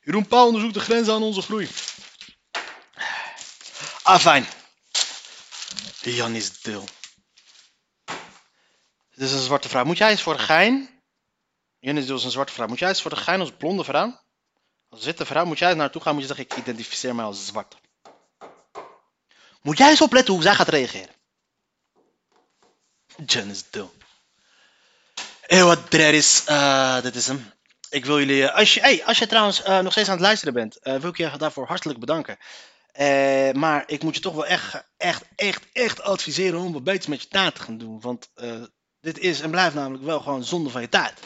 Jeroen Pauw onderzoekt de grenzen aan onze groei. Ah, fijn. Jan is dil. Dit is een zwarte vrouw. Moet jij eens voor de gein? Jan is dus een zwarte vrouw. Moet jij eens voor de gein als blonde vrouw? Als witte vrouw, moet jij eens naartoe gaan? Moet je zeggen, ik identificeer mij als zwart. Moet jij eens opletten hoe zij gaat reageren? Jan is dil. Hé, wat is. eh dit is hem. Ik wil jullie. eh, Als je, hey, als je trouwens eh, nog steeds aan het luisteren bent, wil ik je daarvoor hartelijk bedanken. Maar ik moet je toch wel echt, echt, echt, echt adviseren om wat beters met je tijd te gaan doen. Want dit is en blijft namelijk wel gewoon zonde van je tijd.